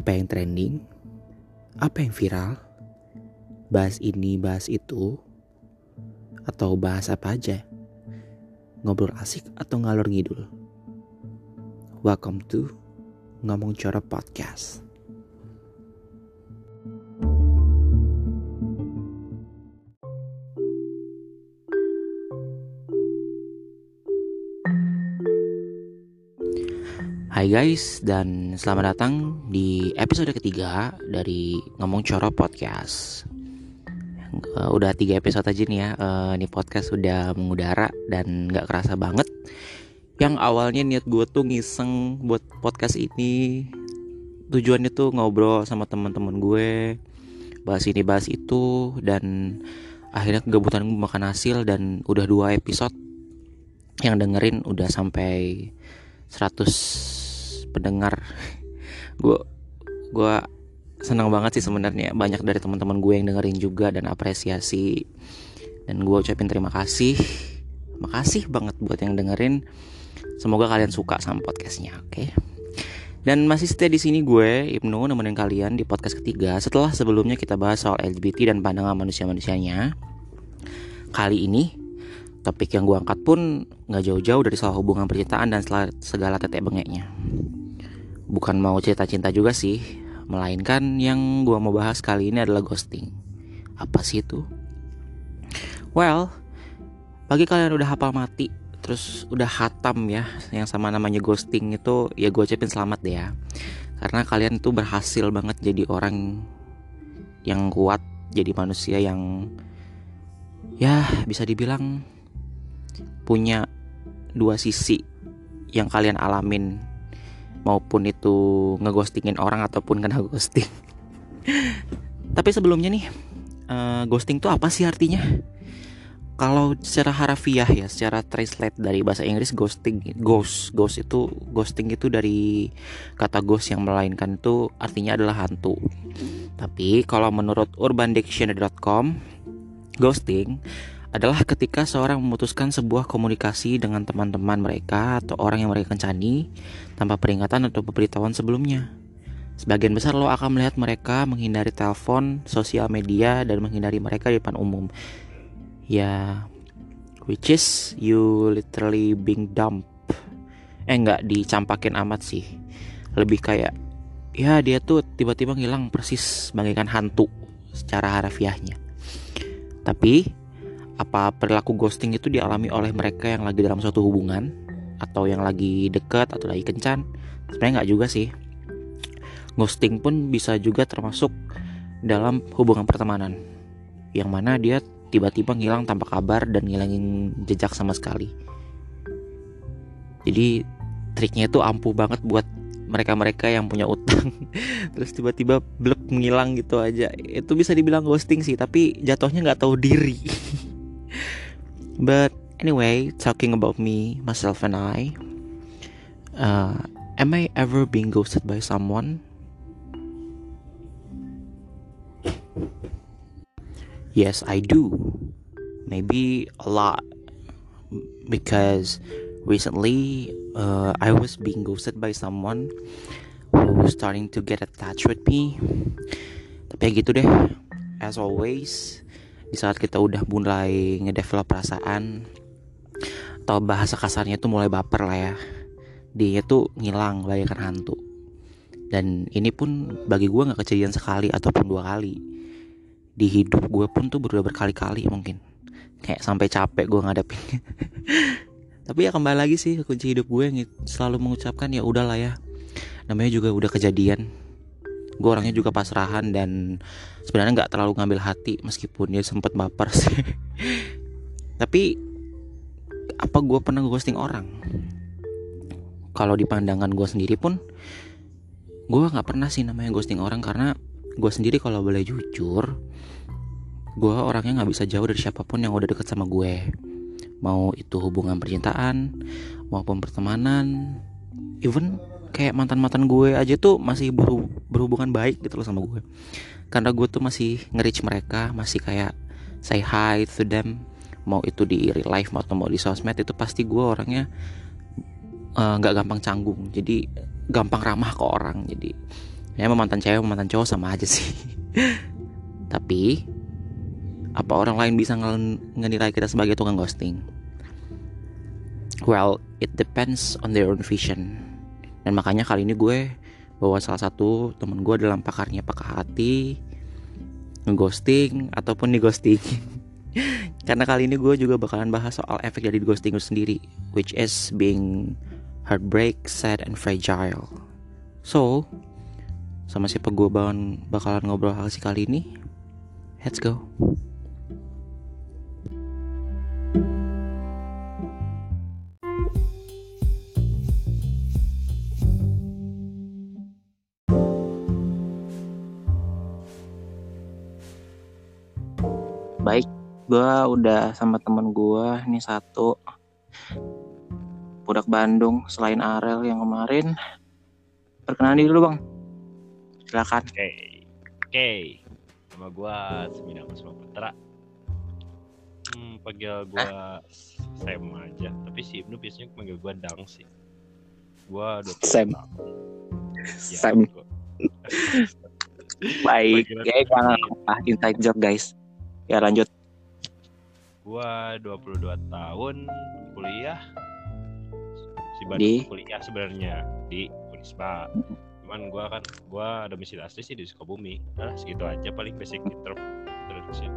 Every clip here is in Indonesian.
Apa yang trending? Apa yang viral? Bahas ini, bahas itu? Atau bahas apa aja? Ngobrol asik atau ngalor ngidul? Welcome to Ngomong Cora Podcast. Hai guys, dan selamat datang di episode ketiga dari Ngomong Coro Podcast. Uh, udah tiga episode aja nih ya, uh, ini podcast udah mengudara dan gak kerasa banget. Yang awalnya niat gue tuh ngiseng buat podcast ini, tujuannya tuh ngobrol sama teman-teman gue, bahas ini bahas itu, dan akhirnya kegabutan gue makan hasil dan udah dua episode yang dengerin udah sampai 100 pendengar. Gue gue senang banget sih sebenarnya. Banyak dari teman-teman gue yang dengerin juga dan apresiasi. Dan gue ucapin terima kasih. Makasih banget buat yang dengerin. Semoga kalian suka sama podcastnya oke? Okay? dan masih setia di sini gue Ibnu nemenin kalian di podcast ketiga setelah sebelumnya kita bahas soal LGBT dan pandangan manusia-manusianya. Kali ini Topik yang gue angkat pun gak jauh-jauh dari soal hubungan percintaan dan segala tetek bengeknya. Bukan mau cerita cinta juga sih, melainkan yang gue mau bahas kali ini adalah ghosting. Apa sih itu? Well, bagi kalian udah hafal mati, terus udah hatam ya, yang sama namanya ghosting itu, ya gue ucapin selamat deh ya. Karena kalian tuh berhasil banget jadi orang yang kuat, jadi manusia yang ya bisa dibilang punya dua sisi yang kalian alamin maupun itu ngeghostingin orang ataupun kena ghosting. Tapi sebelumnya nih, uh, ghosting itu apa sih artinya? Kalau secara harafiah ya, secara translate dari bahasa Inggris ghosting, ghost, ghost itu ghosting itu dari kata ghost yang melainkan itu artinya adalah hantu. Tapi kalau menurut urbandictionary.com, ghosting adalah ketika seorang memutuskan sebuah komunikasi dengan teman-teman mereka atau orang yang mereka kencani tanpa peringatan atau pemberitahuan sebelumnya. Sebagian besar lo akan melihat mereka menghindari telepon, sosial media, dan menghindari mereka di depan umum. Ya, which is you literally being dump. Eh nggak dicampakin amat sih. Lebih kayak, ya dia tuh tiba-tiba ngilang persis bagaikan hantu secara harafiahnya. Tapi apa perilaku ghosting itu dialami oleh mereka yang lagi dalam suatu hubungan atau yang lagi deket atau lagi kencan? Sebenarnya nggak juga sih. Ghosting pun bisa juga termasuk dalam hubungan pertemanan yang mana dia tiba-tiba ngilang tanpa kabar dan ngilangin jejak sama sekali. Jadi triknya itu ampuh banget buat mereka-mereka yang punya utang. Terus tiba-tiba blek ngilang gitu aja. Itu bisa dibilang ghosting sih tapi jatuhnya nggak tahu diri But anyway, talking about me, myself, and I, uh, am I ever being ghosted by someone? Yes, I do. Maybe a lot. Because recently, uh, I was being ghosted by someone who was starting to get attached with me. Tapi gitu deh. As always, di saat kita udah mulai ngedevelop perasaan atau bahasa kasarnya tuh mulai baper lah ya. Dia tuh ngilang bagaikan hantu. Dan ini pun bagi gue nggak kejadian sekali ataupun dua kali. Di hidup gue pun tuh berudah berkali-kali mungkin. Kayak sampai capek gue ngadepin. Tapi ya kembali lagi sih kunci hidup gue yang selalu mengucapkan ya udahlah ya. Namanya juga udah kejadian gue orangnya juga pasrahan dan sebenarnya nggak terlalu ngambil hati meskipun dia sempat baper sih. Tapi apa gue pernah ghosting orang? Kalau di pandangan gue sendiri pun gue nggak pernah sih namanya ghosting orang karena gue sendiri kalau boleh jujur gue orangnya nggak bisa jauh dari siapa pun yang udah deket sama gue. Mau itu hubungan percintaan maupun pertemanan even kayak mantan mantan gue aja tuh masih berhubungan baik gitu loh sama gue. Karena gue tuh masih nge mereka masih kayak say hi to them mau itu di real life atau mau di sosmed itu pasti gue orangnya eh, nggak uh, gampang canggung. Jadi gampang ramah ke orang. Jadi ya mantan cewek mantan cowok sama aja sih. Tapi apa orang lain bisa ngenilai kita sebagai tukang ghosting? Well it depends on their own vision dan makanya kali ini gue bawa salah satu temen gue dalam pakarnya pakar hati ngeghosting ataupun ghosting karena kali ini gue juga bakalan bahas soal efek dari ghosting itu sendiri which is being heartbreak, sad, and fragile. So sama siapa gue bakalan, ngobrol hal sih kali ini. Let's go baik. Gue udah sama temen gue ini satu. Budak Bandung selain Arel yang kemarin. Perkenalan diri dulu bang. Silakan. Oke. Okay. oke. Okay. nama gue Semina Kusma Putra hmm, panggil gue Sam aja. Tapi si Ibnu biasanya panggil gue Dang sih. Gue udah Sam. ya, Sam. baik. Ya apa inside job guys ya lanjut. Gua 22 tahun kuliah. Si di? kuliah sebenarnya di Unisba cuman gua kan gua domisili asli sih di Sukabumi. Nah segitu aja paling basic terus introduction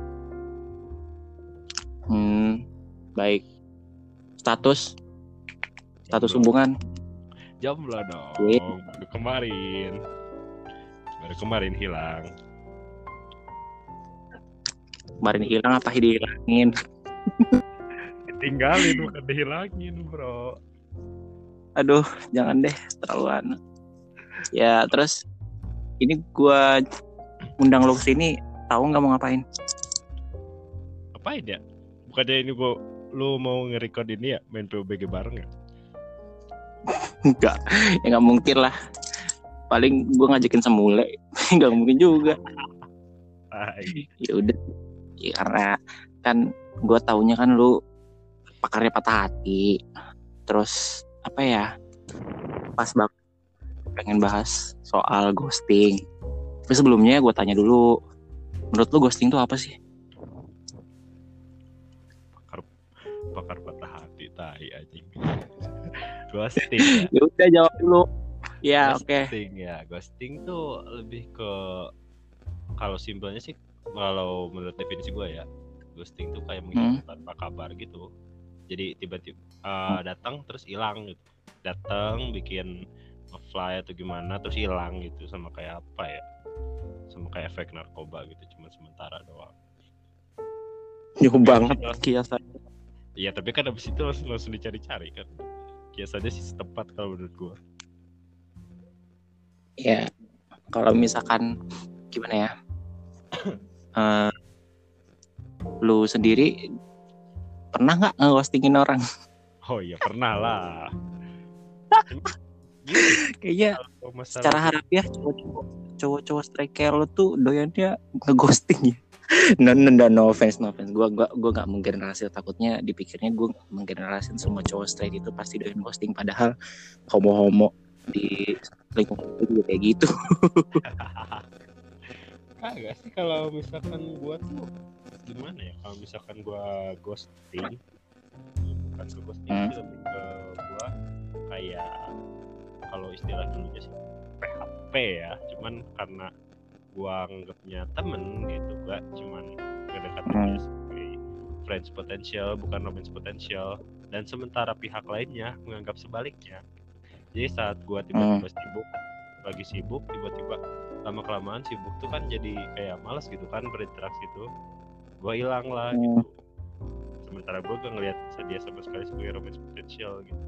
hmm baik. Status? Status hubungan? Jomblo dong. Baru kemarin. Baru kemarin hilang kemarin hilang apa dihilangin? Tinggalin bukan dihilangin bro. Aduh jangan deh terlaluan ya terus ini gua undang lo sini tahu nggak mau ngapain? Ngapain ya? Bukannya ini gua lu mau nge-record ini ya main PUBG bareng ya? Enggak ya nggak mungkin lah. Paling gua ngajakin semule nggak mungkin juga. Ya udah ya, karena kan gue taunya kan lu pakarnya patah hati. Terus apa ya pas banget pengen bahas soal ghosting. Tapi sebelumnya gue tanya dulu menurut lu ghosting itu apa sih? Pakar pakar patah hati tai anjing. Ghosting ya? Udah jawab dulu. Ya oke. Okay. ghosting ya. Ghosting tuh lebih ke kalau simpelnya sih kalau menurut definisi gue ya ghosting tuh kayak menghilang hmm. tanpa kabar gitu. Jadi tiba-tiba uh, datang terus hilang gitu. Datang bikin fly atau gimana terus hilang gitu. Sama kayak apa ya? Sama kayak efek narkoba gitu cuma sementara doang. Jauh banget. Kiasannya iya tapi kan abis itu langsung, langsung dicari-cari kan. Kiasannya sih setempat kalau menurut gue ya kalau misalkan gimana ya uh, lu sendiri pernah nggak ngeghostingin orang? Oh iya pernah lah. Kayaknya secara harafiah cowok-cowok cowok-cowok striker lu tuh doyannya ngeghosting ya. no, no, no, no offense, no offense. Gue gua, gua gak menggeneralisir takutnya dipikirnya gue menggeneralisir semua cowok straight itu pasti doyan ghosting padahal homo-homo di lingkungan itu juga kayak gitu. Kagak sih kalau misalkan gua tuh gimana ya kalau misalkan gua ghosting bukan ke ghosting hmm. lebih ke gua kayak kalau istilah dulunya sih PHP ya cuman karena gua anggapnya temen gitu gua cuman ngedekatinnya hmm. sebagai friends potential bukan romance potential dan sementara pihak lainnya menganggap sebaliknya jadi saat gua tiba-tiba hmm. sibuk lagi sibuk tiba-tiba lama kelamaan sibuk tuh kan jadi kayak malas gitu kan berinteraksi tuh gue hilang lah hmm. gitu sementara gue gak ngeliat dia sama sekali sebagai romance potential gitu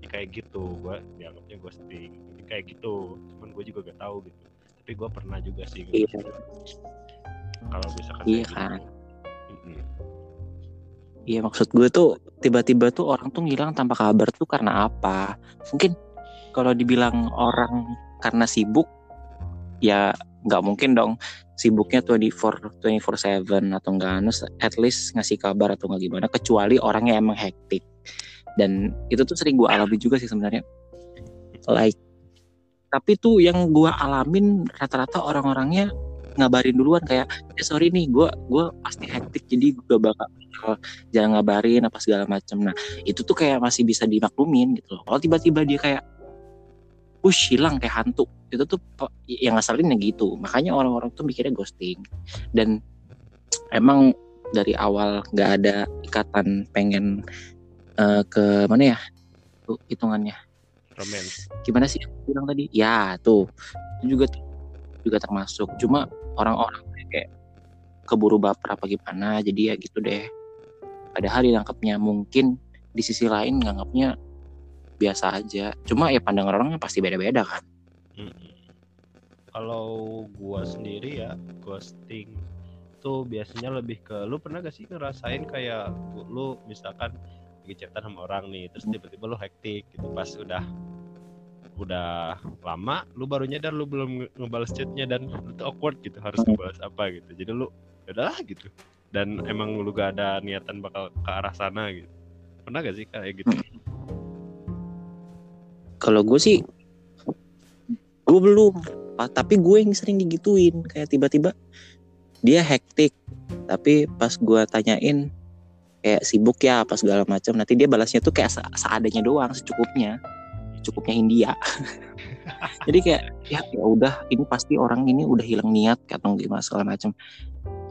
jadi kayak gitu gue dianggapnya ghosting jadi kayak gitu cuman gue juga gak tahu gitu tapi gue pernah juga sih iya. kalau misalkan iya kan gitu. Iya maksud gue tuh tiba-tiba tuh orang tuh ngilang tanpa kabar tuh karena apa? Mungkin kalau dibilang orang karena sibuk ya nggak mungkin dong. Sibuknya 24 24/7 atau enggak anu at least ngasih kabar atau nggak gimana kecuali orangnya emang hektik. Dan itu tuh sering gue alami juga sih sebenarnya. Like tapi tuh yang gua alamin rata-rata orang-orangnya ngabarin duluan kayak eh sorry nih gua gua pasti hektik jadi gua bakal jangan ngabarin apa segala macam nah itu tuh kayak masih bisa dimaklumin gitu loh. Kalau tiba-tiba dia kayak push hilang kayak hantu. Itu tuh yang ngasalin ya gitu. Makanya orang-orang tuh mikirnya ghosting. Dan emang dari awal nggak ada ikatan pengen eh, ke mana ya? Tuh hitungannya. Romance. Gimana sih yang bilang tadi? Ya tuh. Itu juga juga termasuk. Cuma orang-orang kayak keburu baper apa gimana jadi ya gitu deh. Padahal dianggapnya mungkin di sisi lain nganggapnya biasa aja. Cuma ya pandangan orang pasti beda-beda kan. Mm-mm. Kalau gua sendiri ya ghosting tuh biasanya lebih ke lu pernah gak sih ngerasain kayak lu misalkan lagi chatan sama orang nih terus tiba-tiba lu hektik gitu pas udah udah lama lu baru nyadar lu belum nge- ngebales chatnya dan lu tuh awkward gitu harus ngebales apa gitu. Jadi lu udah gitu. Dan emang lu gak ada niatan bakal ke arah sana gitu. Pernah gak sih kayak gitu kalau gue sih gue belum. Pa- tapi gue yang sering digituin. Kayak tiba-tiba dia hektik. Tapi pas gue tanyain kayak sibuk ya apa segala macam nanti dia balasnya tuh kayak se- seadanya doang secukupnya. Cukupnya India jadi kayak ya ya udah ini pasti orang ini udah hilang niat atau gimana segala macam.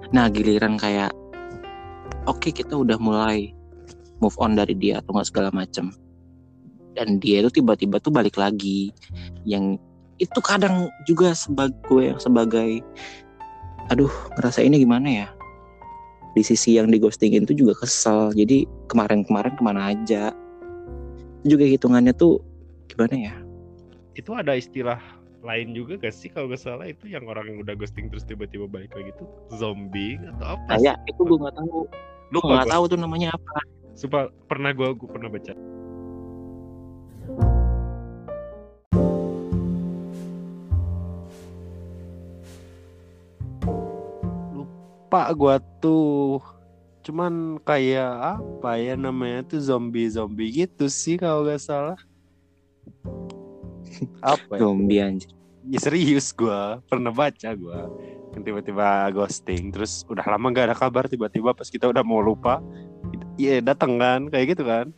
Nah giliran kayak oke kita udah mulai move on dari dia atau nggak segala macam dan dia itu tiba-tiba tuh balik lagi. Yang itu kadang juga sebagai gue sebagai aduh ngerasainnya gimana ya? Di sisi yang digostingin tuh juga kesel. Jadi kemarin-kemarin ke mana aja. Itu juga hitungannya tuh gimana ya? Itu ada istilah lain juga gak sih kalau gak salah? Itu yang orang yang udah ghosting terus tiba-tiba balik lagi tuh zombie atau apa kayak itu gue nggak tahu. Lu gue nggak tahu tuh namanya apa. Sumpah pernah gua gua pernah baca lupa gua tuh. Cuman kayak apa ya namanya tuh zombie zombie gitu sih kalau gak salah. Apa ya? zombie anjir. Ya serius gua. Pernah baca gua. Tiba-tiba ghosting terus udah lama gak ada kabar tiba-tiba pas kita udah mau lupa iya datang kan kayak gitu kan?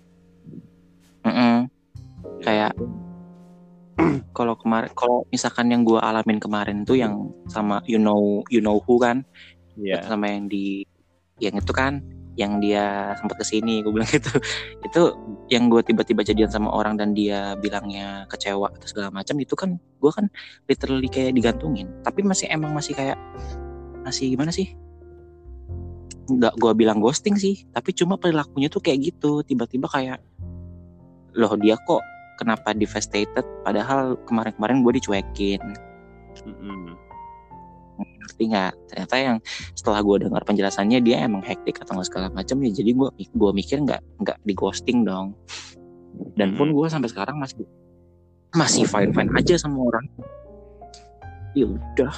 Mm-mm. kayak kalau kemarin kalau misalkan yang gue alamin kemarin tuh yang sama you know you know who kan iya. Sama yang di yang itu kan yang dia sempat ke sini gue bilang gitu. Itu yang gue tiba-tiba jadian sama orang dan dia bilangnya kecewa atau segala macam itu kan gue kan literally kayak digantungin. Tapi masih emang masih kayak masih gimana sih? Nggak gue bilang ghosting sih tapi cuma perilakunya tuh kayak gitu. Tiba-tiba kayak loh dia kok kenapa devastated? Padahal kemarin-kemarin gue dicuekin. Mm-mm. Ngerti nggak? Ternyata yang setelah gue dengar penjelasannya dia emang hektik atau nggak segala macam ya. Jadi gue gua mikir nggak nggak di ghosting dong. Dan pun gue sampai sekarang masih masih fine fine aja sama orang. Ya udah.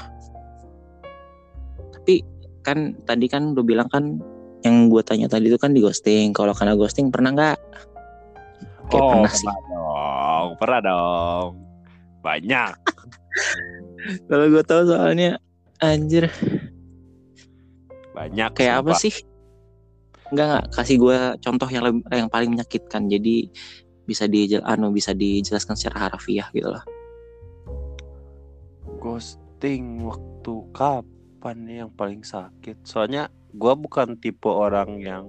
Tapi kan tadi kan udah bilang kan yang gue tanya tadi itu kan di ghosting. Kalau karena ghosting pernah nggak? Kayak oh pernah sih pernah dong. Pernah dong. Banyak. Kalau gue tahu soalnya anjir. Banyak kayak apa sumpah. sih? Enggak enggak kasih gue contoh yang lebih, yang paling menyakitkan. Jadi bisa dijel anu bisa dijelaskan secara harfiah gitu loh ghosting waktu kapan nih yang paling sakit? Soalnya gua bukan tipe orang yang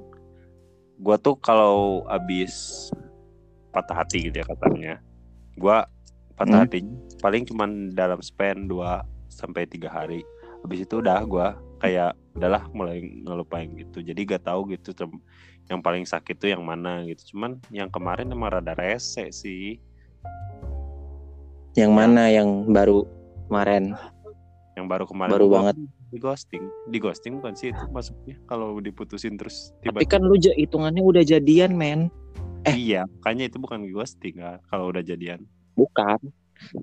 gua tuh kalau abis patah hati gitu ya katanya. Gua patah Hmm. hati paling cuman dalam span 2 sampai tiga hari habis itu udah gua kayak udahlah mulai ngelupain gitu. Jadi gak tahu gitu yang paling sakit tuh yang mana gitu. Cuman yang kemarin emang rada rese sih. Yang mana? Yang baru kemarin? Yang baru kemarin Baru banget. di ghosting. Di ghosting bukan sih itu masuknya kalau diputusin terus tiba tapi kan lu hitungannya udah jadian men. Eh. iya makanya itu bukan ghosting kalau udah jadian. Bukan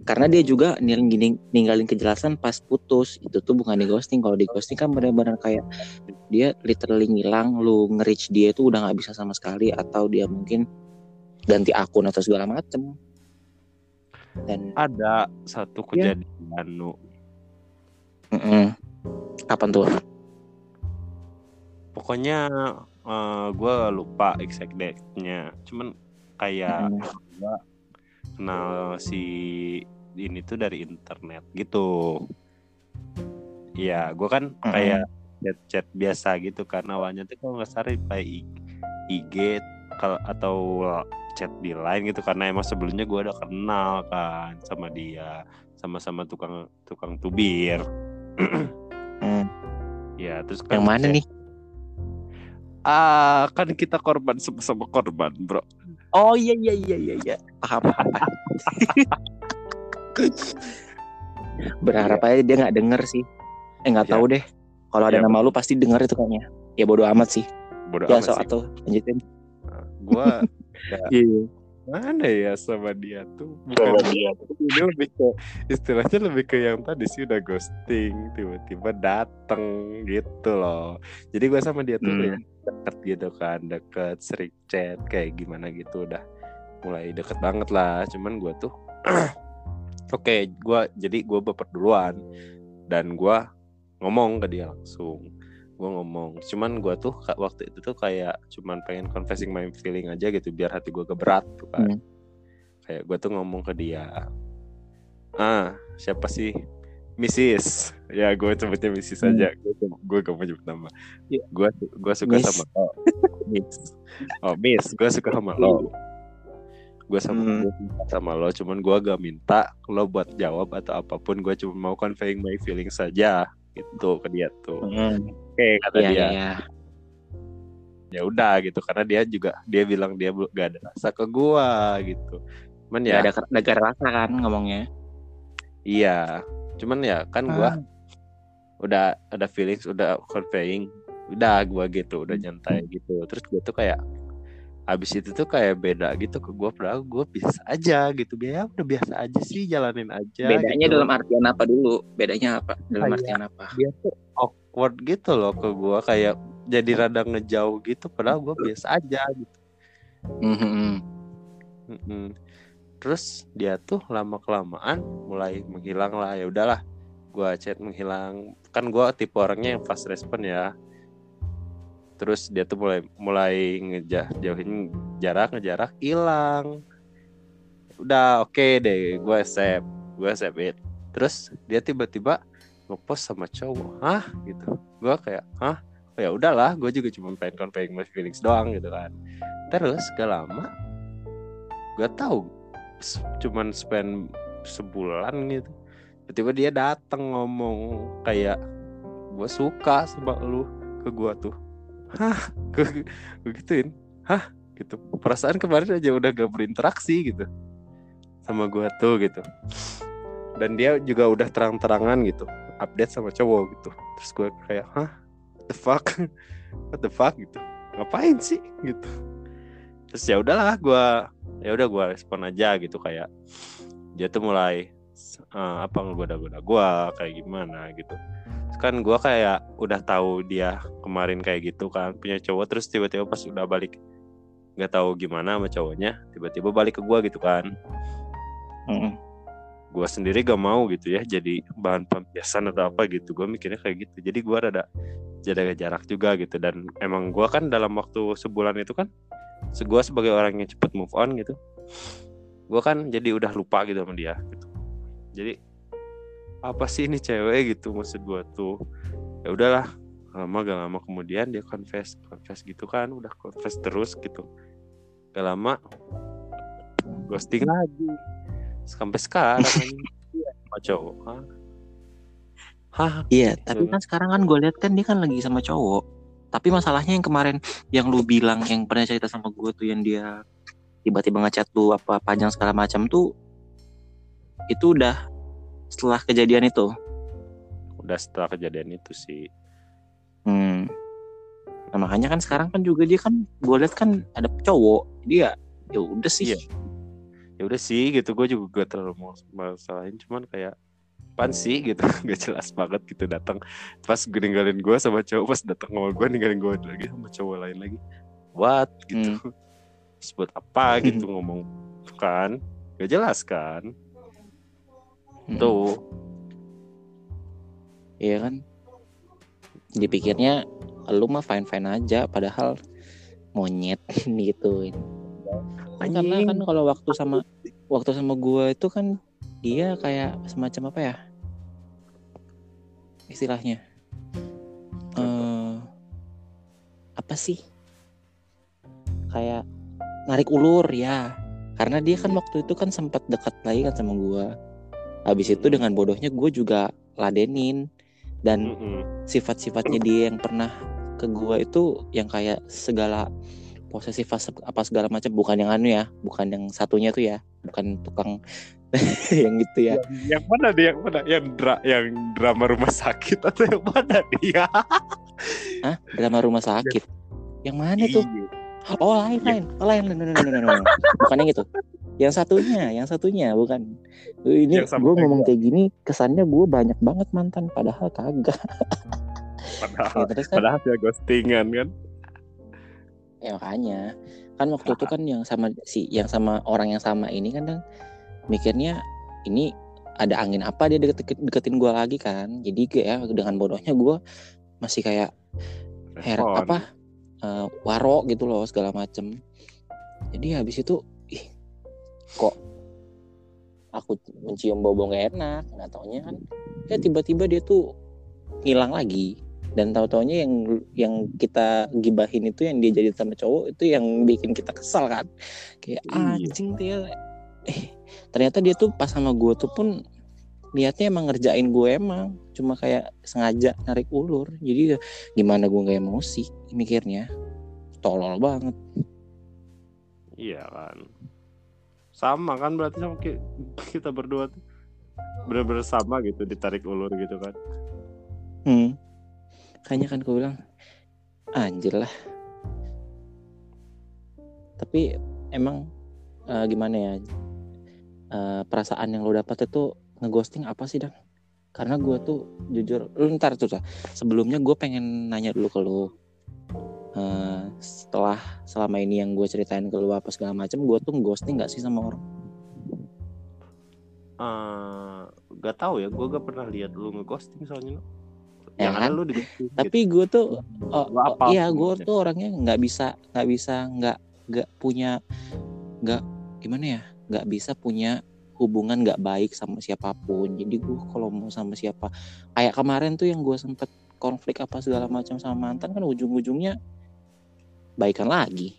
karena dia juga ning- ning- ninggalin kejelasan pas putus itu tuh bukan di ghosting kalau di ghosting kan benar-benar kayak dia literally ngilang lu nge-reach dia itu udah nggak bisa sama sekali atau dia mungkin ganti akun atau segala macem dan ada satu Ya. kejadian nu Mm-mm. kapan tuh pokoknya gue lupa exact date-nya cuman kayak Mm. Kenal si ini tuh dari internet gitu. Iya, gue kan kayak chat-chat biasa gitu kan. Awalnya tuh kalau nggak salah kayak I- IG atau chat di line gitu. Karena emang sebelumnya gue udah kenal kan sama dia sama-sama tukang tukang tubir. Hmm. ya terus kan yang mana kayak- nih? Ah kan kita korban sama-sama korban bro oh iya iya iya iya iya. Paham berharap aja dia nggak denger sih. Eh nggak Ya. tahu deh. Kalau ada Ya, nama lu pasti denger itu kayaknya. Ya bodo amat sih. Bodoh ya amat so sih. atau lanjutin. Gue iya. mana ya sama dia tuh? Bukan dia. ini lebih ke istilahnya lebih ke yang tadi sih udah ghosting tiba-tiba dateng gitu loh. Jadi gue sama dia tuh Hmm. Deket gitu kan deket sering chat kayak gimana gitu udah mulai deket banget lah. Cuman gue tuh oke gue jadi gue baper duluan dan gue ngomong ke dia langsung. Gue ngomong cuman gue tuh waktu itu tuh kayak cuman pengen confessing my feeling aja gitu biar hati gue keberat tuh kan. Hmm. kayak gue tuh ngomong ke dia ah siapa sih Mrs. ya gue sebutnya Mrs. Hmm. aja gue gue gak mau nyebut nama Ya. gue gue suka Miss. sama lo Miss oh Miss gue suka sama lo gue sama Hmm. sama lo cuman gue gak minta lo buat jawab atau apa pun gue cuma mau conveying my feeling saja gitu ke dia tuh Hmm. oke kata Iya dia iya iya. ya udah gitu karena dia juga dia bilang dia belum gak ada rasa ke gua gitu cuman ya ada negara rasa kan ngomongnya. iya cuman ya kan gua udah ada feelings udah conveying udah gua gitu udah nyantai gitu terus gua tuh kayak abis itu tuh kayak beda gitu ke gua padahal gua biasa aja gitu ya udah biasa aja sih jalanin aja Bedanya gitu. dalam artian apa dulu? Bedanya apa? Dalam Kayak- artian apa? dia tuh awkward gitu loh ke gua kayak jadi rada ngejauh gitu padahal gua biasa aja gitu Mhm. Mm-mm. Terus dia tuh lama kelamaan mulai menghilang lah ya udahlah. Gua chat menghilang. Kan gua tipe orangnya yang fast respon ya. Terus dia tuh mulai mulai ngejah jauhin jarak ngejarak hilang. Udah oke deh gue accept gue accept it. Terus dia tiba-tiba ngepost sama cowok. Hah? Gitu. Gua kayak hah? Oh, ya udahlah gue juga cuma pengen conveying my feelings doang gitu kan. Terus gak lama gue tahu cuman spend sebulan gitu. Tiba-tiba dia datang ngomong kayak gue suka sama lu ke gua tuh. Hah? Gue gue gituin. Hah? Gitu. Perasaan kemarin aja udah gak berinteraksi gitu sama gua tuh gitu. Dan dia juga udah terang-terangan gitu update sama cowok gitu. Terus gue kayak hah? What the fuck? What the fuck? Gitu. Ngapain sih? Gitu terus ya udahlah gua ya udah gua respon aja gitu kayak dia tuh mulai eh, apa ngegoda-goda gua kayak gimana? gitu. Terus kan gua kayak udah tahu dia kemarin kayak gitu kan punya cowok terus tiba-tiba pas udah balik nggak tahu gimana sama cowoknya tiba-tiba balik ke gua gitu kan. Mhm. gua sendiri gak mau gitu ya jadi bahan pelampiasan atau apa gitu. Gue mikirnya kayak gitu. Jadi gua rada jaga jarak juga gitu. Dan emang gua kan dalam waktu sebulan itu kan se- gua sebagai orang yang cepet move on gitu gua kan jadi udah lupa gitu sama dia gitu jadi apa sih ini cewek gitu maksud gua tuh ya udahlah lama gak lama kemudian dia confess confess gitu kan udah confess terus gitu gak lama ghosting lagi sampai sekarang. Iya, sama cowok Hah? Hah? Iya, tapi kan sekarang kan gue lihat kan dia kan lagi sama cowok. Tapi masalahnya yang kemarin yang lu bilang yang pernah cerita sama gue tuh yang dia tiba-tiba ngechat lu apa panjang segala macam tuh itu udah setelah kejadian itu. udah setelah kejadian itu sih Hmm. Nah, makanya kan sekarang kan juga dia kan gue lihat kan ada cowok. Dia ya udah sih. Iya. ya udah sih gitu gue juga gak terlalu mau masalahin cuman kayak pan sih gitu. Gak jelas banget gitu datang. Pas gue ninggalin gue sama cowok pas datang sama gue ninggalin gue lagi sama cowok lain lagi. What? Gitu. Terus buat apa gitu ngomong. Kan? Gak jelas kan? Tuh. Iya kan? Dipikirnya lu mah fine fine aja, padahal monyet gitu. Kan karena kan kalau waktu sama waktu sama gua itu kan dia kayak semacam apa ya? Istilahnya. eh apa sih? Kayak narik ulur ya. Karena dia kan waktu itu kan sempat dekat lagi kan sama gua. Habis itu dengan bodohnya gue juga ladenin dan sifat-sifatnya dia yang pernah ke gua itu yang kayak segala posesif apa segala macam bukan yang anu ya bukan yang satunya tuh ya bukan tukang yang gitu ya Yang mana dia? Yang mana? Yang dra yang drama rumah sakit atau yang mana dia? Hah? drama rumah sakit yang mana tuh Iya. oh lain lain oh, lain lain lain, lain, lain, lain. bukan yang itu yang satunya yang satunya bukan ini gue ngomong kayak gini kesannya gue banyak banget mantan padahal kagak Padahal, ya, terus kan padahal dia ghostingan kan. Ya makanya kan waktu itu kan yang sama si yang sama orang yang sama ini kan mikirnya ini ada angin apa dia deket, deketin gue lagi kan? Jadi kayak dengan bodohnya gue masih kayak heran apa eh, waro gitu loh segala macem. Jadi habis itu ih kok aku mencium bau bau gak enak? Nggak taunya kan. Ya tiba-tiba dia tuh hilang lagi. Dan tahu taunya yang yang kita gibahin itu yang dia jadi sama cowok itu yang bikin kita kesal kan. Kayak Iya. anjing dia eh ternyata dia tuh pas sama gue tuh pun niatnya emang ngerjain gue emang cuma kayak sengaja narik ulur jadi ya gimana gue nggak emosi mikirnya tolol banget Iya kan. Sama kan berarti sama ki- kita berdua tuh bener-bener sama gitu ditarik ulur gitu kan. hmm. kayaknya kan gue bilang anjir lah tapi emang eh, gimana ya eh, perasaan yang lo dapat itu ngeghosting apa sih dang karena gue tuh jujur lu ntar tuh sebelumnya gue pengen nanya dulu ke lu Eh, setelah selama ini yang gue ceritain ke lu apa segala macam gue tuh ghosting gak sih sama orang Eh, gak tahu ya, gue gak pernah lihat lu ngeghosting soalnya. Ya kan? lu di gitu. tapi gue tuh oh, Lu oh, apa iya apa gue tuh orangnya nggak bisa nggak bisa nggak nggak punya nggak gimana ya nggak bisa punya hubungan nggak baik sama siapa pun. Jadi gue kalau mau sama siapa kayak kemarin tuh yang gue sempet konflik apa segala macam sama mantan kan ujung-ujungnya baikan lagi.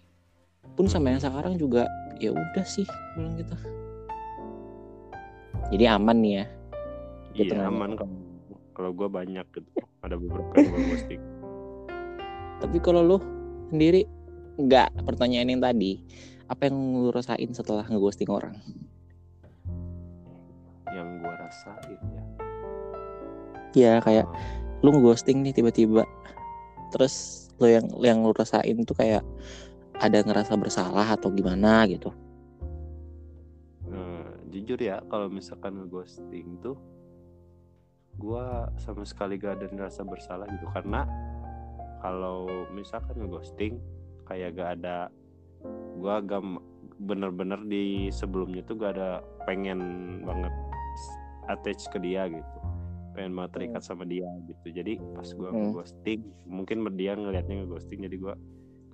Pun sama yang sekarang juga ya udah sih bilang gitu. Jadi aman nih ya. Gitu Iya aman kalau kalau gue banyak gitu. Ada beberapa yang gue. Tapi kalau lu sendiri nggak pertanyaan yang tadi, apa yang lu rasain setelah ngeghosting orang? Yang gue rasain ya. Ya kayak lu ngeghosting nih tiba-tiba, terus lu yang yang lu rasain tuh kayak ada ngerasa bersalah atau gimana gitu? Eh, jujur ya kalau misalkan ngeghosting tuh gua sama sekali gak ada rasa bersalah gitu karena kalau misalkan ngeghosting kayak gak ada gua gak m- bener-bener di sebelumnya tuh gak ada pengen banget attach ke dia gitu. Pengen banget terikat sama dia gitu. Jadi pas gua Hmm. ngeghosting mungkin dia ngelihatnya ngeghosting jadi gua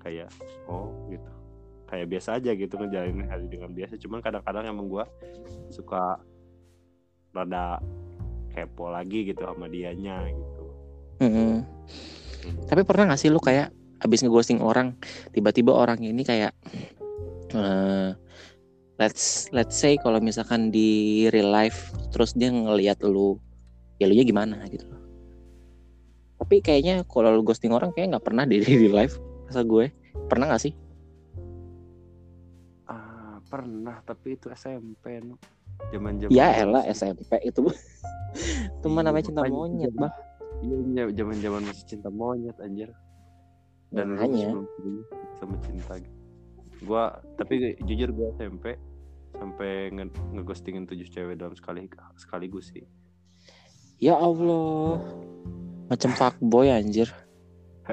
kayak oh gitu. Kayak biasa aja gitu ngejalanin hari dengan biasa. Cuman kadang-kadang emang gua suka rada kepo lagi gitu sama dianya gitu. Mm-mm. Tapi pernah gak sih lu kayak abis ngeghosting orang, tiba-tiba orang ini kayak eh let's let's say kalau misalkan di real life terus dia ngelihat lu, ya lu nya gimana gitu loh. Tapi kayaknya kalau lu ghosting orang kayak nggak pernah di real life, rasa gue. Pernah gak sih? ah pernah tapi itu SMP no zaman zaman Ya elah SMP itu. itu mah Iya, namanya cinta monyet, zaman- Bang. iya zaman zaman masih cinta monyet anjir dan sebelumnya sama cinta gitu. gua tapi jujur gua SMP sampai nge ngeghostingin tujuh cewek dalam sekali sekaligus sih Ya Allah. Macam fuckboy anjir.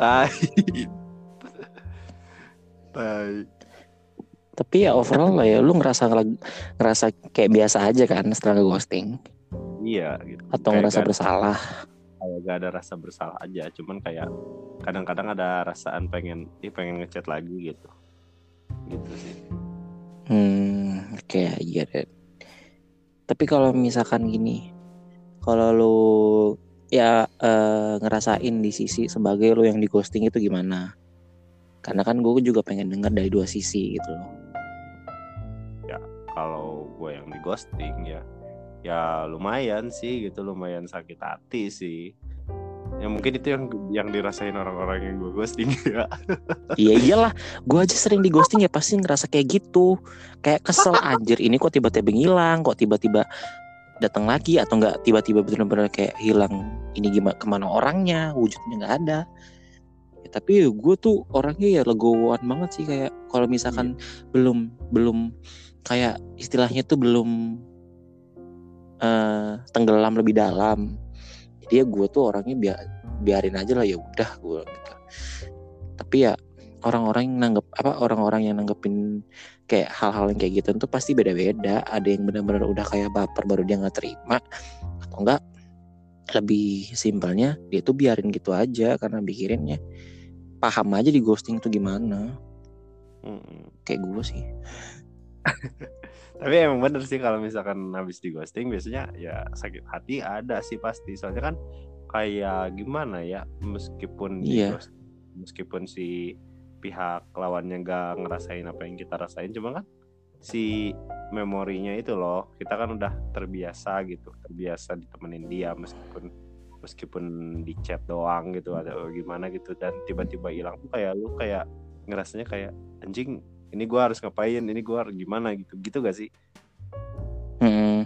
tai tai Tapi ya overall lah ya lu ngerasa ngerasa kayak biasa aja kan setelah ghosting. Iya gitu. Atau kayak ngerasa gak, bersalah. Kayak gak ada rasa bersalah aja, cuman kayak kadang-kadang ada rasaan pengen ih pengen ngechat lagi gitu. Gitu sih. Hmm, oke okay, iya deh. Tapi kalau misalkan gini, kalau lu ya uh, ngerasain di sisi sebagai lu yang di ghosting itu gimana? Karena kan gue juga pengen denger dari dua sisi gitu loh. Ya kalau gue yang di ghosting ya ya lumayan sih gitu lumayan sakit hati sih. Ya mungkin itu yang yang dirasain orang-orang yang gue ghosting ya. Iya iyalah. Gue aja sering di ghosting ya pasti ngerasa kayak gitu. Kayak kesel anjir ini kok tiba-tiba ngilang kok tiba-tiba datang lagi atau enggak tiba-tiba benar-benar kayak hilang ini gimana ke mana orangnya wujudnya nggak ada. Ya, tapi gue tuh orangnya ya legowoan banget sih kayak kalau misalkan iya. belum belum kayak istilahnya tuh belum uh, tenggelam lebih dalam. Jadi ya gue tuh orangnya biar biarin aja lah ya udah gue gitu. Tapi ya orang-orang yang nanggep apa orang-orang yang nanggepin kayak hal-hal yang kayak gitu tuh pasti beda-beda. Ada yang benar-benar udah kayak baper baru dia nggak terima atau enggak lebih simpelnya dia tuh biarin gitu aja karena pikirinnya paham aja di ghosting itu gimana. Hmm. kayak gue sih tapi emang bener sih kalau misalkan habis di ghosting biasanya ya sakit hati ada sih pasti soalnya kan kayak gimana ya meskipun iya. Ghost, meskipun si pihak lawannya gak ngerasain apa yang kita rasain cuma kan si memorinya itu loh kita kan udah terbiasa gitu terbiasa ditemenin dia meskipun meskipun di chat doang gitu atau gimana gitu dan tiba-tiba hilang tuh kayak lu kayak ngerasanya kayak anjing ini gue harus ngapain? Ini gue harus gimana gitu. Gitu gak sih? Hmm,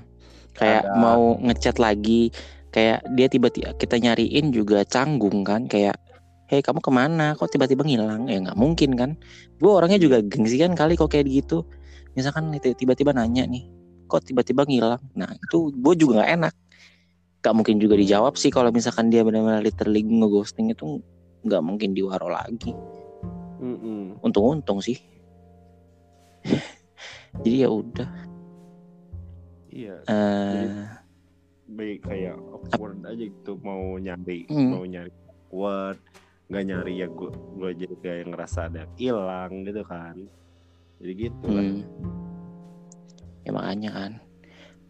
kayak Ada... mau ngechat lagi kayak dia tiba-tiba kita nyariin juga canggung kan kayak hei kamu ke mana? Kok tiba-tiba ngilang? Ya nggak mungkin kan. Gue orangnya juga gengsian kali kok kayak gitu. Misalkan tiba-tiba nanya nih kok tiba-tiba ngilang? Nah itu gue juga nggak enak. Gak mungkin juga dijawab sih kalau misalkan dia benar-benar literally ngeghosting itu nggak mungkin diwaro lagi. Untung-untung sih jadi ya udah iya uh, baik kayak awkward aja gitu mau nyari hmm. mau nyari awkward nggak nyari ya gue gue jadi kayak ngerasa ada hilang gitu kan jadi gitu hmm. lah ya makanya kan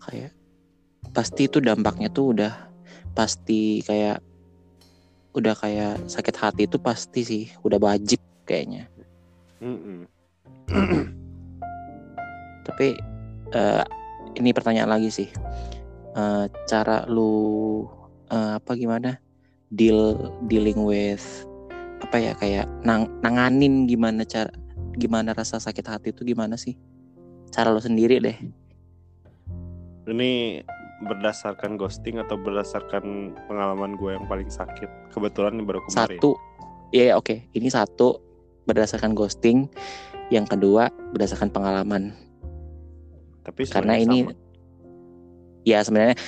kayak pasti itu dampaknya tuh udah pasti kayak udah kayak sakit hati itu pasti sih udah wajib kayaknya mm -mm. tapi uh, ini pertanyaan lagi sih. Uh, cara lu uh, apa gimana? Deal dealing with apa ya kayak nang, nanganin gimana cara gimana rasa sakit hati itu gimana sih? Cara lo sendiri deh. Ini berdasarkan ghosting atau berdasarkan pengalaman gue yang paling sakit? Kebetulan ini baru kemarin. Satu. Ya yeah, oke. Okay. ini satu berdasarkan ghosting. Yang kedua berdasarkan pengalaman tapi karena ini sama. ya sebenarnya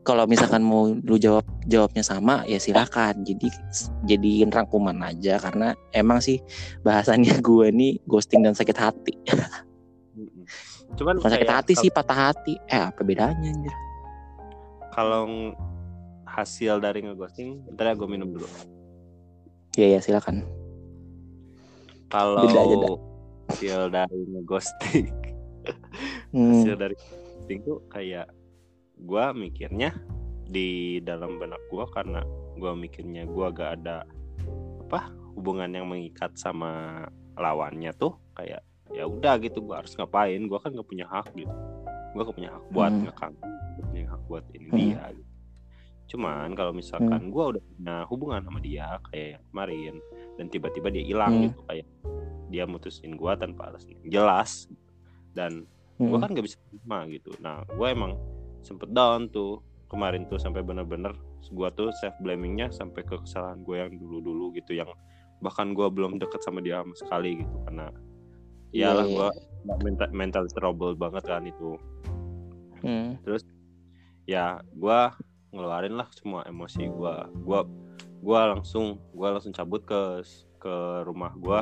kalau misalkan mau lu jawab jawabnya sama ya silakan. Jadi jadiin rangkuman aja karena emang sih bahasannya gue nih ghosting dan sakit hati. Cuman Bukan sakit hati sih patah hati. Eh apa bedanya anjir? Kalau hasil dari ngeghosting, bentar ya gue minum dulu. Iya ya silakan. Kalau hasil dari ngeghosting hmm. hasil dari tuh kayak gue mikirnya di dalam benak gue karena gue mikirnya gue gak ada apa hubungan yang mengikat sama lawannya tuh kayak ya udah gitu gue harus ngapain gue kan gak punya hak gitu gue gak punya hak buat hmm. ngekang punya hak buat ini hmm. dia gitu. cuman kalau misalkan hmm. gue udah punya hubungan sama dia kayak yang kemarin dan tiba-tiba dia hilang hmm. gitu kayak dia mutusin gue tanpa alasan jelas dan hmm. gue kan gak bisa terima gitu. Nah gue emang sempet down tuh kemarin tuh sampai bener-bener gue tuh self blamingnya sampai ke kesalahan gue yang dulu-dulu gitu yang bahkan gue belum deket sama dia sama sekali gitu. Karena ya lah gue mental, mental trouble banget kan itu. Hmm. terus ya gue ngeluarin lah semua emosi gue gue gue langsung gue langsung cabut ke ke rumah gue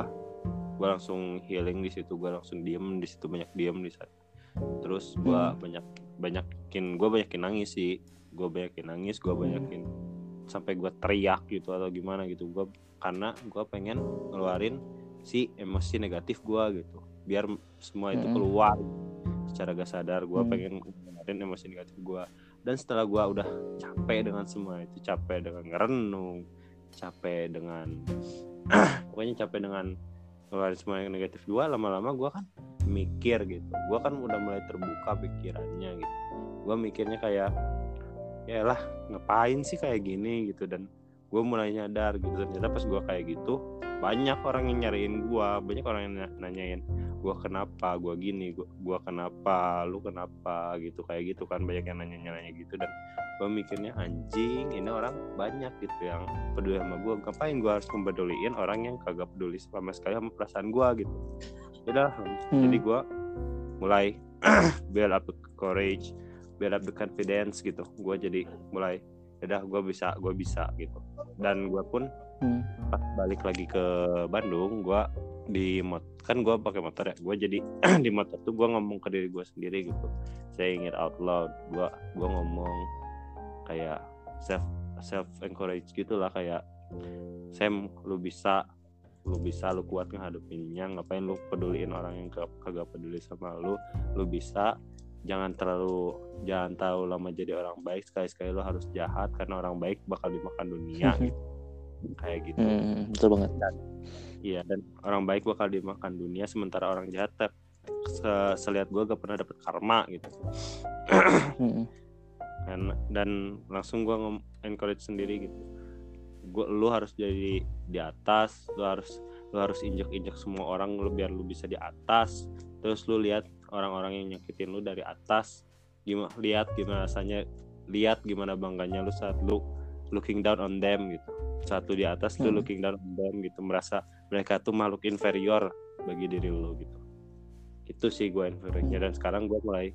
gue langsung healing di situ gue langsung diem di situ banyak diem di saat terus gue Hmm. banyak banyakin gue banyakin nangis sih gue banyakin nangis gue banyakin sampai gue teriak gitu atau gimana gitu gue karena gue pengen ngeluarin si emosi negatif gue gitu biar semua itu Mm-mm. keluar secara gak sadar gue Hmm. pengen ngeluarin emosi negatif gue dan setelah gue udah capek dengan semua itu capek dengan ngerenung capek dengan pokoknya capek dengan semua yang negatif gue lama-lama gue kan mikir gitu. Gue kan udah mulai terbuka pikirannya gitu. Gue mikirnya kayak ya lah ngapain sih kayak gini? gitu. Dan gue mulai nyadar gitu. Ternyata pas gue kayak gitu banyak orang yang nyariin gue banyak orang yang na- nanyain gue kenapa? Gue gini gue gua kenapa? Lu kenapa? Gitu kayak gitu kan banyak yang nanya nanya gitu. Dan gue mikirnya anjing ini orang banyak gitu yang peduli sama gue ngapain gue harus mempeduliin orang yang kagak peduli sama sekali sama perasaan gue gitu. Udah Hmm. jadi gue mulai build up the courage build up the confidence gitu. Gue jadi mulai udah gue bisa gue bisa gitu. Dan gue pun Hmm. pas balik lagi ke Bandung gue di mot kan gue pakai motor ya gue jadi di motor tuh gue ngomong ke diri gue sendiri gitu saying it out loud gue gue ngomong kayak self self encourage gitu lah kayak Sam lu bisa lu bisa lu kuat ngadepinnya ngapain lu peduliin orang yang kag- kagak peduli sama lu lu bisa jangan terlalu jangan terlalu lama jadi orang baik sekali sekali lu harus jahat karena orang baik bakal dimakan dunia gitu. kayak gitu Hmm, betul banget. Iya dan orang baik bakal dimakan dunia sementara orang jahat tep, se selihat gue gak pernah dapet karma gitu Hmm. kan dan langsung gue encourage sendiri gitu gue lu harus jadi di atas lu harus lu harus injek injek semua orang lu biar lu bisa di atas terus lu lihat orang-orang yang nyakitin lu dari atas gimana lihat gimana rasanya lihat gimana bangganya lu saat lu looking down on them gitu saat lu di atas Hmm. looking down on them gitu merasa mereka tuh makhluk inferior bagi diri lu gitu itu sih gue inferiornya dan sekarang gue mulai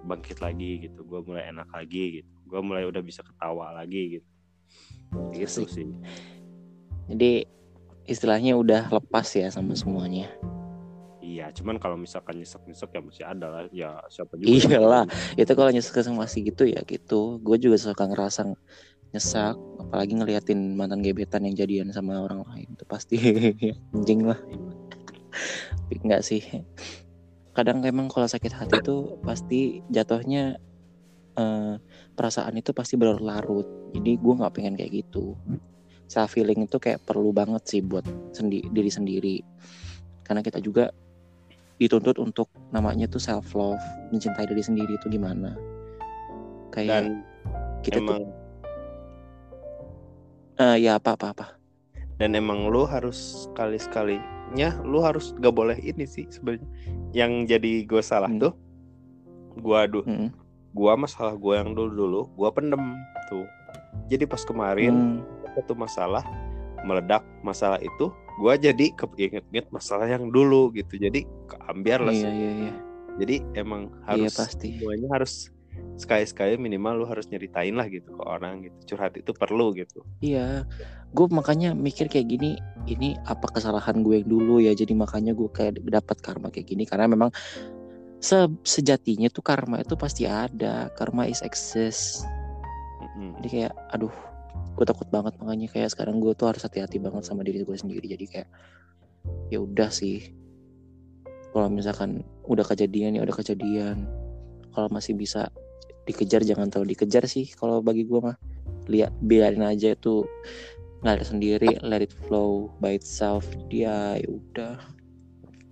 bangkit lagi gitu gue mulai enak lagi gitu gue mulai udah bisa ketawa lagi gitu gitu Asik. sih Jadi istilahnya udah lepas ya sama semuanya. iya cuman kalau misalkan nyesek nyesek ya masih ada lah ya siapa juga Iyalah. Itu kalau nyesek masih gitu ya gitu. Gue juga suka ngerasa nyesak, apalagi ngeliatin mantan gebetan yang jadian sama orang lain itu pasti anjing lah. Tapi enggak sih. Kadang emang kalau sakit hati itu pasti jatuhnya eh, perasaan itu pasti berlarut. Jadi gue nggak pengen kayak gitu. Self healing itu kayak perlu banget sih buat sendi diri sendiri. Karena kita juga dituntut untuk namanya tuh self love, mencintai diri sendiri itu gimana? Kayak dan kita tuh eh, ya apa apa apa. dan emang lu harus sekali sekalinya lu harus gak boleh ini sih sebenarnya yang jadi gue salah Hmm. tuh gua aduh Mm. gua masalah gua yang dulu dulu gua pendem tuh jadi pas kemarin Hmm. satu masalah meledak masalah itu gua jadi keinget-inget masalah yang dulu gitu jadi keambiar lah Iya iya iya. jadi emang Iya harus pasti. semuanya harus sekali-sekali minimal lu harus nyeritain lah gitu ke orang gitu curhat itu perlu gitu Iya. Gue makanya mikir kayak gini, ini apa kesalahan gue yang dulu ya? Jadi makanya gue kayak dapat karma kayak gini karena memang se- sejatinya tuh karma itu pasti ada. Karma is exist. Mm-mm. Jadi kayak aduh, gue takut banget makanya kayak sekarang gue tuh harus hati-hati banget sama diri gue sendiri. Jadi kayak ya udah sih. Kalau misalkan udah kejadian ya udah kejadian. Kalau masih bisa dikejar jangan terlalu dikejar sih. Kalau bagi gue mah lihat biarin aja itu ngalir sendiri, let it flow by itself. Dia ya udah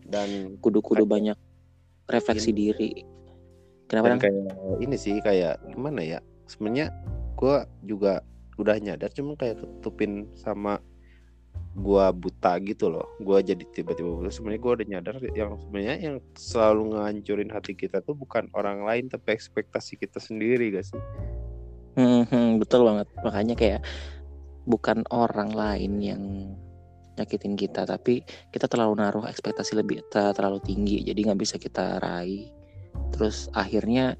dan kudu-kudu banyak refleksi diri. Kenapa dan kayak ini sih kayak gimana ya sebenarnya gua juga udah nyadar cuma kayak ketupin sama gua buta gitu loh gua jadi tiba-tiba buta sebenarnya gua udah nyadar yang sebenarnya yang selalu ngancurin hati kita tuh bukan orang lain tapi ekspektasi kita sendiri gak sih Hmm, hmm, betul banget. Makanya kayak bukan orang lain yang nyakitin kita, tapi kita terlalu naruh ekspektasi lebih ter- terlalu tinggi, jadi nggak bisa kita raih. Terus akhirnya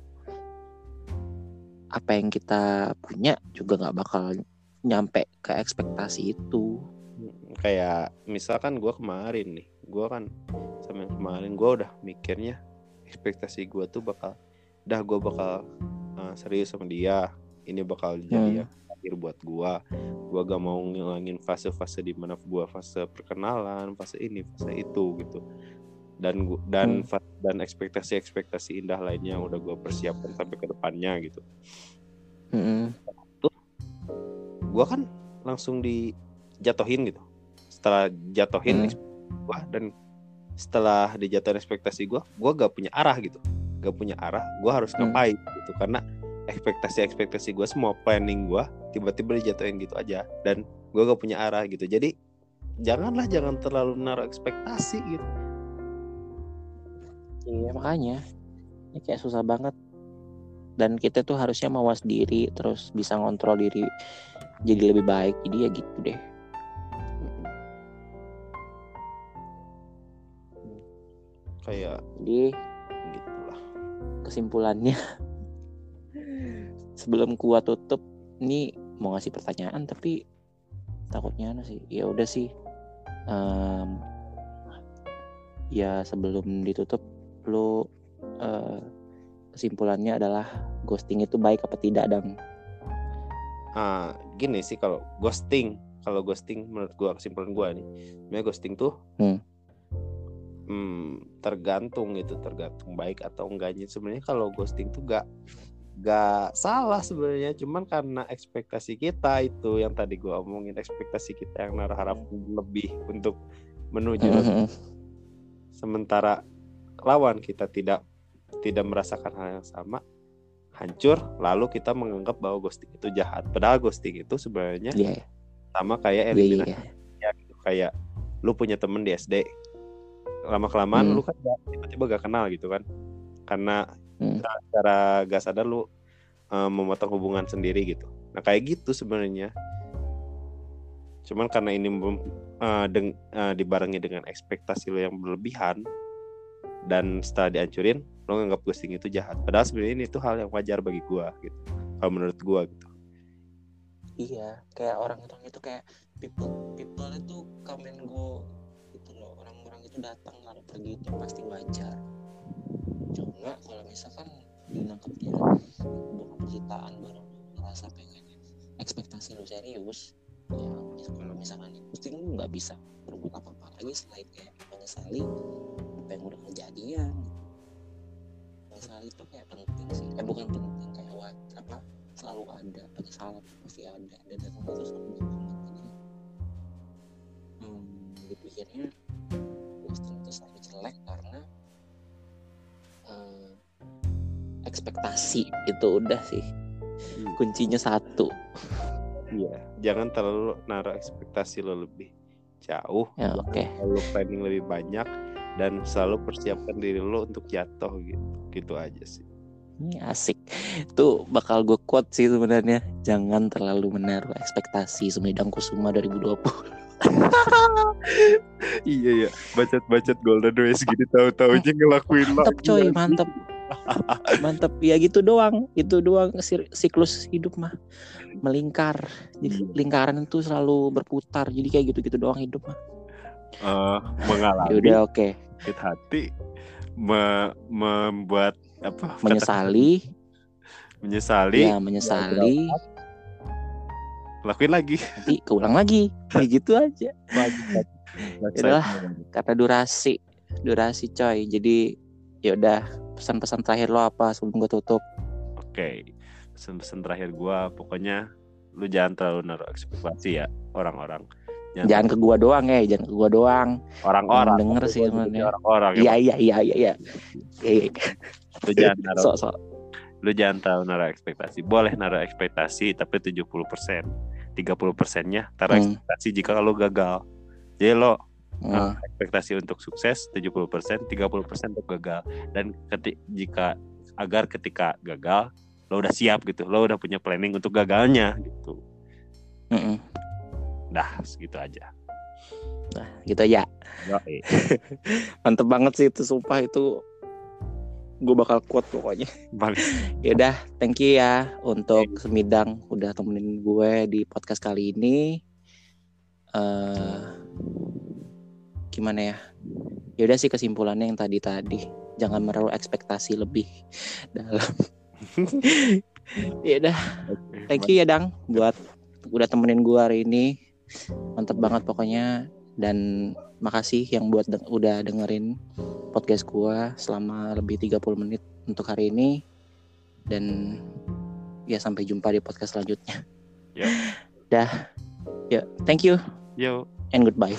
apa yang kita punya juga nggak bakal nyampe ke ekspektasi itu. Kayak misalkan gua kemarin nih gue kan sama yang kemarin gue udah mikirnya ekspektasi gue tuh bakal dah gue bakal uh, serius sama dia ini bakal jadi yang akhir buat gue gue gak mau ngilangin fase-fase di mana gue fase perkenalan fase ini fase itu gitu. Dan gua, dan fa- dan ekspektasi-ekspektasi indah lainnya yang udah gue persiapkan sampai ke depannya gitu. Mm-mm. gue kan langsung dijatuhin gitu setelah jatuhin Hmm. gue dan setelah dijatuhin ekspektasi gue gue gak punya arah gitu. Gak punya arah gue harus Hmm. ngapain gitu. Karena ekspektasi ekspektasi gue semua planning gue tiba-tiba dijatuhin gitu aja. Dan gue gak punya arah gitu. Jadi janganlah jangan terlalu naruh ekspektasi gitu. Iya makanya. Ini kayak susah banget. Dan kita tuh harusnya mawas diri terus bisa ngontrol diri jadi lebih baik. Jadi ya gitu deh kayak jadi gitulah kesimpulannya sebelum gua tutup ini mau ngasih pertanyaan tapi takutnya anu sih ya udah sih Em, ya sebelum ditutup lu eh, kesimpulannya adalah ghosting itu baik apa tidak dang ah gini sih kalau ghosting kalau ghosting menurut gua kesimpulan gua nih sebenarnya ghosting tuh Hmm. Hmm, tergantung gitu tergantung baik atau enggaknya sebenarnya kalau ghosting tuh gak gak salah sebenarnya cuman karena ekspektasi kita itu yang tadi gua omongin ekspektasi kita yang naruh harapan lebih untuk menuju Mhm. sementara lawan kita tidak tidak merasakan hal yang sama hancur lalu kita menganggap bahwa ghosting itu jahat padahal ghosting itu sebenarnya Iya, sama kayak iya, iya, eliminasi iya. gitu. kayak lu punya temen di SD lama kelamaan Hmm. lu kan tiba-tiba gak kenal gitu kan karena Hmm. secara- gak sadar lu eh, memotong hubungan sendiri gitu nah kayak gitu sebenarnya cuman karena ini eh, deng- eh, dibarengi dengan ekspektasi lu yang berlebihan dan setelah dihancurin lu nganggap ghosting itu jahat padahal sebenarnya ini tuh hal yang wajar bagi gua gitu kalau menurut gua gitu Iya, kayak orang-orang itu kayak people people itu come and go loh. Orang-orang itu datang lalu pergi itu pasti wajar. Cuma kalau misalkan dinangkapnya bukan percintaan baru lu ngerasa pengen ekspektasi lu serius ya kalau misalkan itu lu nggak bisa berbuat apa-apa lagi selain kayak menyesali apa yang udah kejadian. Menyesali itu kayak penting sih. Eh bukan penting kayak wa- apa selalu ada penyesalan pasti ada dan itu selalu belakangan jadi hmm, dipikirnya ghosting itu selalu jelek karena eh, ekspektasi itu udah sih. Kuncinya satu. Iya, jangan terlalu naruh ekspektasi lo lebih jauh, ya oke. Selalu planning lebih banyak dan selalu persiapkan diri lo untuk jatuh gitu. Gitu aja sih. ini asik. Itu bakal gue quote sih sebenarnya. Jangan terlalu menaruh ekspektasi Sumedang Kusuma 2020 iya ya, bacot-bacot Golden Race gini tahu-taunya ngelakuin mantap coy mantap mantap ya gitu doang. Itu doang siklus hidup mah. Melingkar. Jadi Iya. lingkaran itu selalu berputar. Jadi kayak gitu-gitu doang hidup mah. Eh, mengalami ya udah oke. sakit hati me- membuat apa? Kata- menyesali menyesali. Ya menyesali lakuin lagi. Nanti keulang lagi. Kayak gitu aja. Yaudah. karena durasi. Durasi coy. Jadi ya udah pesan-pesan terakhir lo apa sebelum gue tutup? Oke, pesan-pesan terakhir gua pokoknya lu jangan terlalu naruh ekspektasi ya orang-orang. jangan ke gua doang ya jangan ke gua doang. Orang-orang. denger sih Orang-orang. iya iya iya iya iya. Iya, Lu jangan naruh, sok sok lu jangan terlalu naruh ekspektasi. Boleh naruh ekspektasi tapi 70%. 30 persennya taruh Hmm. ekspektasi jika lo gagal. Jadi lo Hmm. ekspektasi untuk sukses 70%, 30% untuk gagal. Dan keti- jika agar ketika gagal lo udah siap gitu. Lo udah punya planning untuk gagalnya gitu. Mm-mm. Dah, segitu aja. nah gitu aja mantep banget sih itu sumpah itu gue bakal quote pokoknya. Balik. ya udah thank you ya untuk semidang udah temenin gue di podcast kali ini. Eh gimana ya? Ya udah sih kesimpulannya yang tadi tadi. Jangan menaruh ekspektasi lebih dalam. Ya udah thank you ya dang buat udah temenin gua hari ini. Mantep banget pokoknya dan makasih yang buat de- udah dengerin podcast gua selama lebih 30 menit untuk hari ini. Dan ya sampai jumpa di podcast selanjutnya. Ya. dah. Ya thank you. Yo. and goodbye